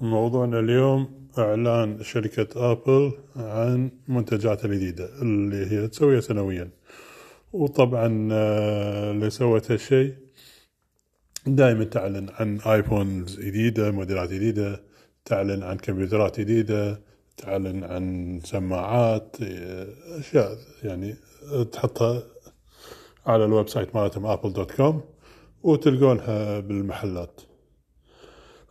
موضوعنا اليوم إعلان شركة Apple عن منتجاتها الجديدة اللي هي تسويها سنويا. وطبعا آه، اللي سوت هالشيء دائما تعلن عن iPhone جديدة موديلات جديدة تعلن عن كمبيوترات جديدة تعلن عن سماعات آه، أشياء يعني تحطها على ال website مالتهم Apple dot com وتلقونها بالمحلات.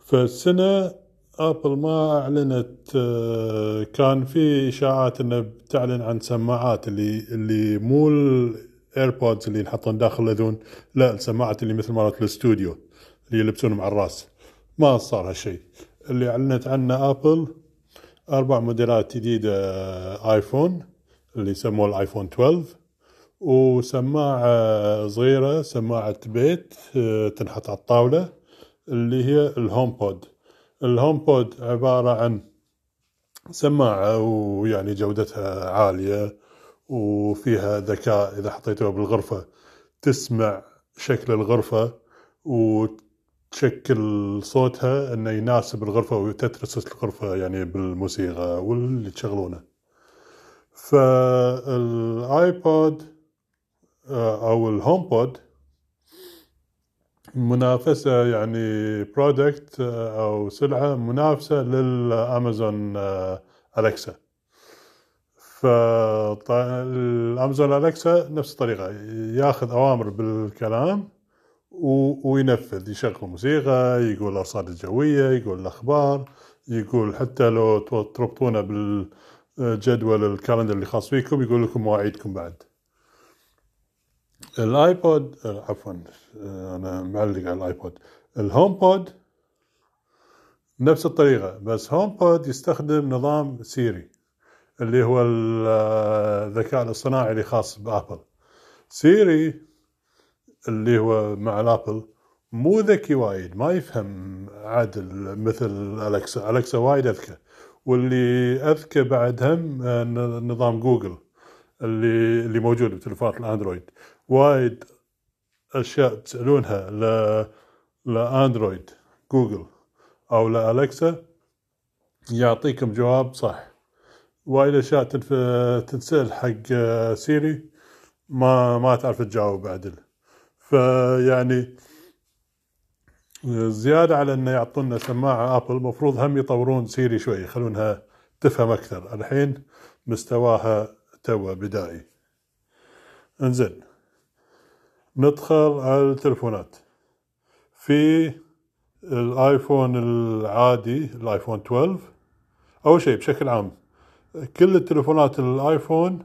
فالسنة Apple ما أعلنت آه، كان في إشاعات انه بتعلن عن سماعات اللي اللي مو ال AirPods اللي ينحطون داخل الأذون لا السماعات اللي مثل مالت الاستوديو اللي يلبسونهم على الراس. ما صار هالشيء. اللي أعلنت عنه Apple أربع موديلات جديدة آه، iPhone اللي يسموه ال iPhone 12 وسماعة صغيرة سماعة بيت آه، تنحط على الطاولة اللي هي الهوم بود الهوم بود عبارة عن سماعة ويعني جودتها عالية وفيها ذكاء إذا حطيتوها بالغرفة. تسمع شكل الغرفة وتشكل صوتها إنه يناسب الغرفة وتترسس الغرفة يعني بالموسيقى واللي تشغلونه. فال iPod آه، أو ال HomePod منافسة يعني product أو سلعة منافسة لل Amazon Alexa. فال Amazon Alexa نفس الطريقة ياخذ أوامر بالكلام وينفذ يشغل موسيقى يقول الأرصاد الجوية يقول الأخبار يقول حتى لو تربطونه بالجدول ال calendar اللي خاص فيكم يقول لكم مواعيدكم بعد. ال iPod عفوا أنا معلق على ال iPod. ال HomePod نفس الطريقة بس HomePod يستخدم نظام Siri اللي هو الذكاء الاصطناعي اللي خاص ب Apple Siri اللي هو مع ال Apple مو ذكي وايد ما يفهم عدل مثل Alexa Alexa وايد أذكى. واللي أذكى بعد هم نظام جوجل اللي اللي موجود بتلفونات ال Android. وايد أشياء تسألونها ل ل Android Google أو ل Alexa يعطيكم جواب صح. وايد أشياء تنف... تنسأل حق Siri ما ما تعرف تجاوب عدل. فيعني زيادة على إنه يعطونا سماعة أبل مفروض هم يطورون سيري شوي يخلونها تفهم أكثر. الحين مستواها توا بدائي. انزين. ندخل على التلفونات. في الآيفون العادي الآيفون 12 أول شيء بشكل عام كل التلفونات ال iPhone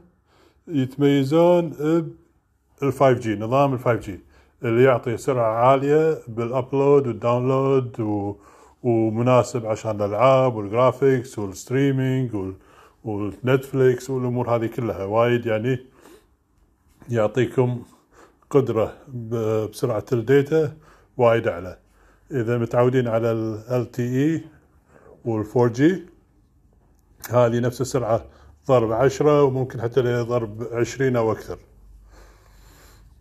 يتميزون بال 5 G نظام ال 5 G اللي يعطي سرعة عالية بال upload وال download و... ومناسب عشان الألعاب وال graphics وال streaming وال Netflix والأمور هذه كلها. وايد يعني يعطيكم قدرة بسرعة ال data وايد أعلى. إذا متعودين على ال LTE وال 4G هذه نفس السرعة ضرب عشرة وممكن حتى ضرب عشرين أو أكثر.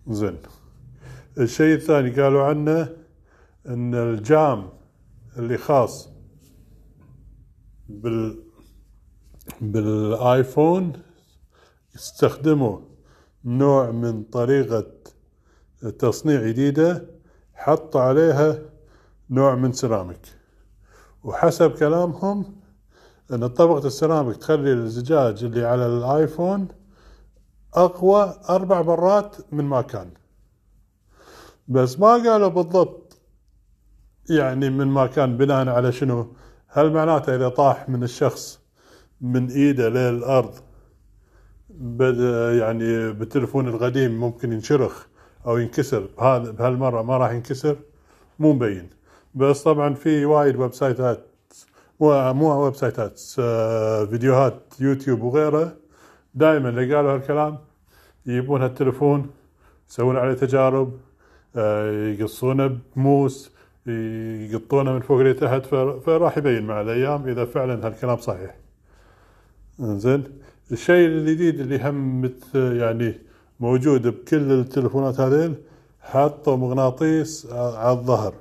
زين. الشيء الثاني قالوا عنه إن الجام اللي خاص بال بالآيفون يستخدموا نوع من طريقة تصنيع جديدة حط عليها نوع من سيراميك. وحسب كلامهم إن طبقة السيراميك تخلي الزجاج اللي على الآيفون أقوى أربع مرات من ما كان بس ما قالوا بالضبط يعني من ما كان بناء على شنو. هل معناته إذا طاح من الشخص من إيده للأرض يعني بالتلفون القديم ممكن ينشرخ. أو ينكسر. بهذا بهالمرة ما راح ينكسر مو مبين. بس طبعا في وايد website ات مو website ات آه، فيديوهات يوتيوب وغيره دائما اللي قالوا هالكلام يجيبون هالتلفون يسوون عليه تجارب آه، يقصونه بموس يقطونه من فوق لتحت فراح يبين مع الأيام إذا فعلا هالكلام صحيح. زين الشيء الجديد اللي هم يعني موجود بكل التلفونات هذيل حطوا مغناطيس على الظهر.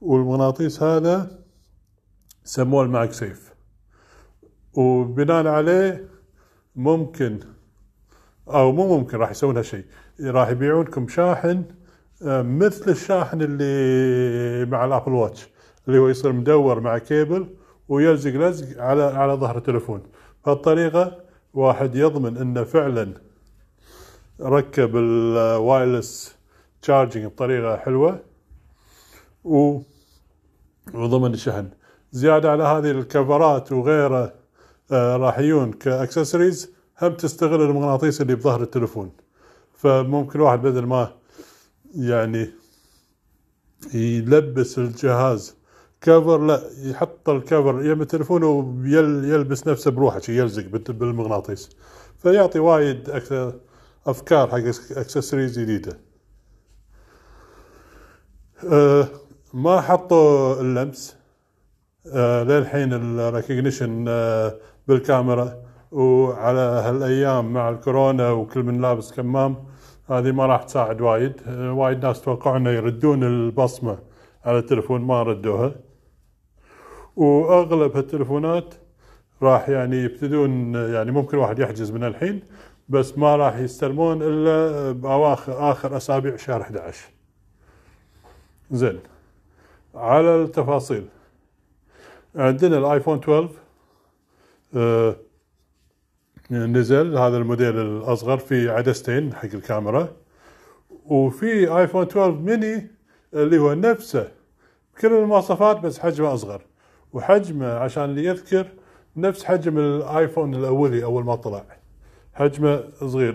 والمغناطيس هذا سموه ال MagSafe وبناء عليه ممكن أو مو ممكن راح يسوون هالشيء. راح يبيعون لكم شاحن آه، مثل الشاحن اللي مع ال Apple Watch اللي هو يصير مدور مع كيبل ويلزق لزق على على ظهر التليفون بهالطريقة واحد يضمن إنه فعلا ركب ال wireless charging بطريقة حلوة و وضمن الشحن زيادة على هذه الكفرات وغيره آه راح يجون كاكسسوارز هم تستغل المغناطيس اللي بظهر التليفون فممكن واحد بدل ما يعني يلبس الجهاز كفر لا يحط الكفر يم التليفون ويلبس نفسه بروحه يلزق بالمغناطيس. فيعطي وايد أفكار حق اكسسوارز جديدة. أه ما حطوا اللمس. أه للحين ال recognition أه بالكاميرا. وعلى هالأيام مع الكورونا وكل من لابس كمام هذه ما راح تساعد وايد. أه وايد ناس توقعوا يردون البصمة على التلفون ما ردوها. وأغلب هالتلفونات راح يعني يبتدون يعني ممكن واحد يحجز من الحين. بس ما راح يستلمون إلا باواخر آخر أسابيع شهر 11 زين. على التفاصيل. عندنا الايفون 12 آه نزل. هذا الموديل الأصغر في عدستين حق الكاميرا. وفي iPhone 12 ميني اللي هو نفسه. كل المواصفات بس حجمه أصغر. وحجمه عشان اللي يذكر نفس حجم ال iPhone الأولي أول ما طلع. حجمه صغير.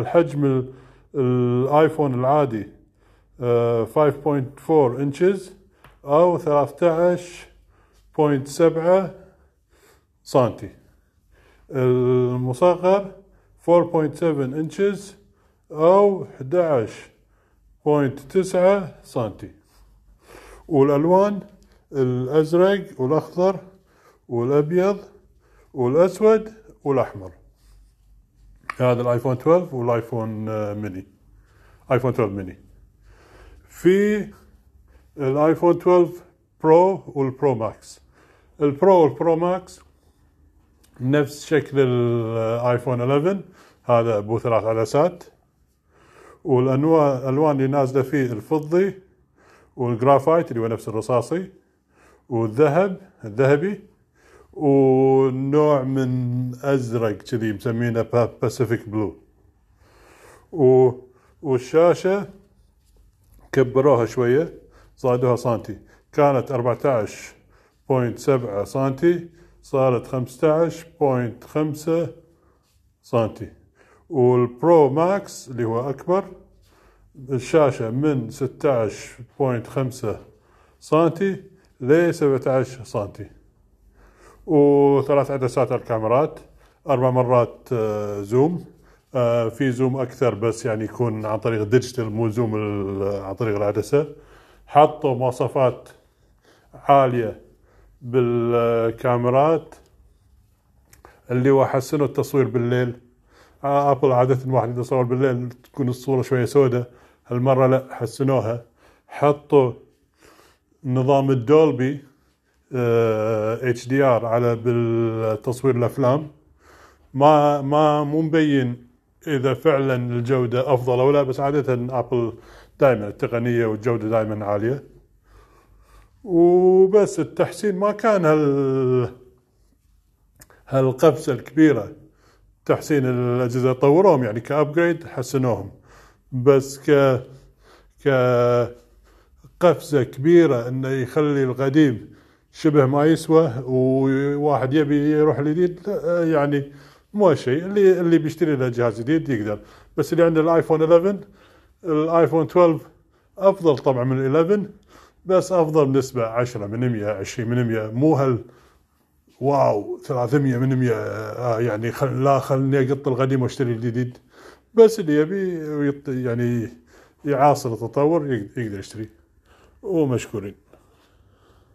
الحجم ال iPhone العادي 5.4 inches أو 13.7 سنتي. المصغر 4.7 inches أو 11.9 سنتي. والالوان الازرق والأخضر والأبيض والأسود والأحمر. هذا ال iPhone 12 وال iPhone mini iPhone 12 ميني في ال iPhone 12 Pro وال Pro Max ال Pro وال Pro Max نفس شكل ال iPhone 11 هذا أبو ثلاث عدسات. والانواع الالوان اللي نازلة فيه الفضي والجرافايت اللي هو نفس الرصاصي. والذهب الذهبي ونوع من أزرق كذي مسمينه Pacific Blue و والشاشة كبروها شوية زادوها سنتي. كانت 14.7 سنتي صارت 15.5 سنتي. وال Pro Max اللي هو أكبر الشاشة من 16.5 سنتي ل 17 سنتي. وثلاث عدسات الكاميرات أربع مرات zoom. في zoom أكثر بس يعني يكون عن طريق ال digital مو zoom عن طريق العدسة. حطوا مواصفات عالية بالكاميرات. اللي هو حسنوا التصوير بالليل. أبل عادة واحد يصور بالليل تكون الصورة شوية سوداء هالمرة لا حسنوها. حطوا نظام ال Dolby. HDR على بالتصوير الأفلام. ما ما مو مبين إذا فعلا الجودة أفضل أو لا بس عادة ابل دائما التقنية والجودة دائما عالية. وبس التحسين ما كان هال هالقفزة الكبيرة. تحسين الأجهزة طوروهم يعني ك upgrade حسنوهم. بس ك ك قفزه كبيرة إنه يخلي القديم شبه ما يسوى وواحد يبي يروح الجديد يعني مو شيء. اللي اللي بيشتري له جهاز جديد يقدر. بس اللي عنده الآيفون 11 الآيفون 12 أفضل طبعا من ال 11 بس أفضل بنسبه 10 من 100 20 من 100 مو هال واو 300 من 100 آه يعني خل لا خلني أقط القديم وأشتري الجديد. بس اللي يبي يعني يعاصر التطور يقدر يشتري. ومشكورين.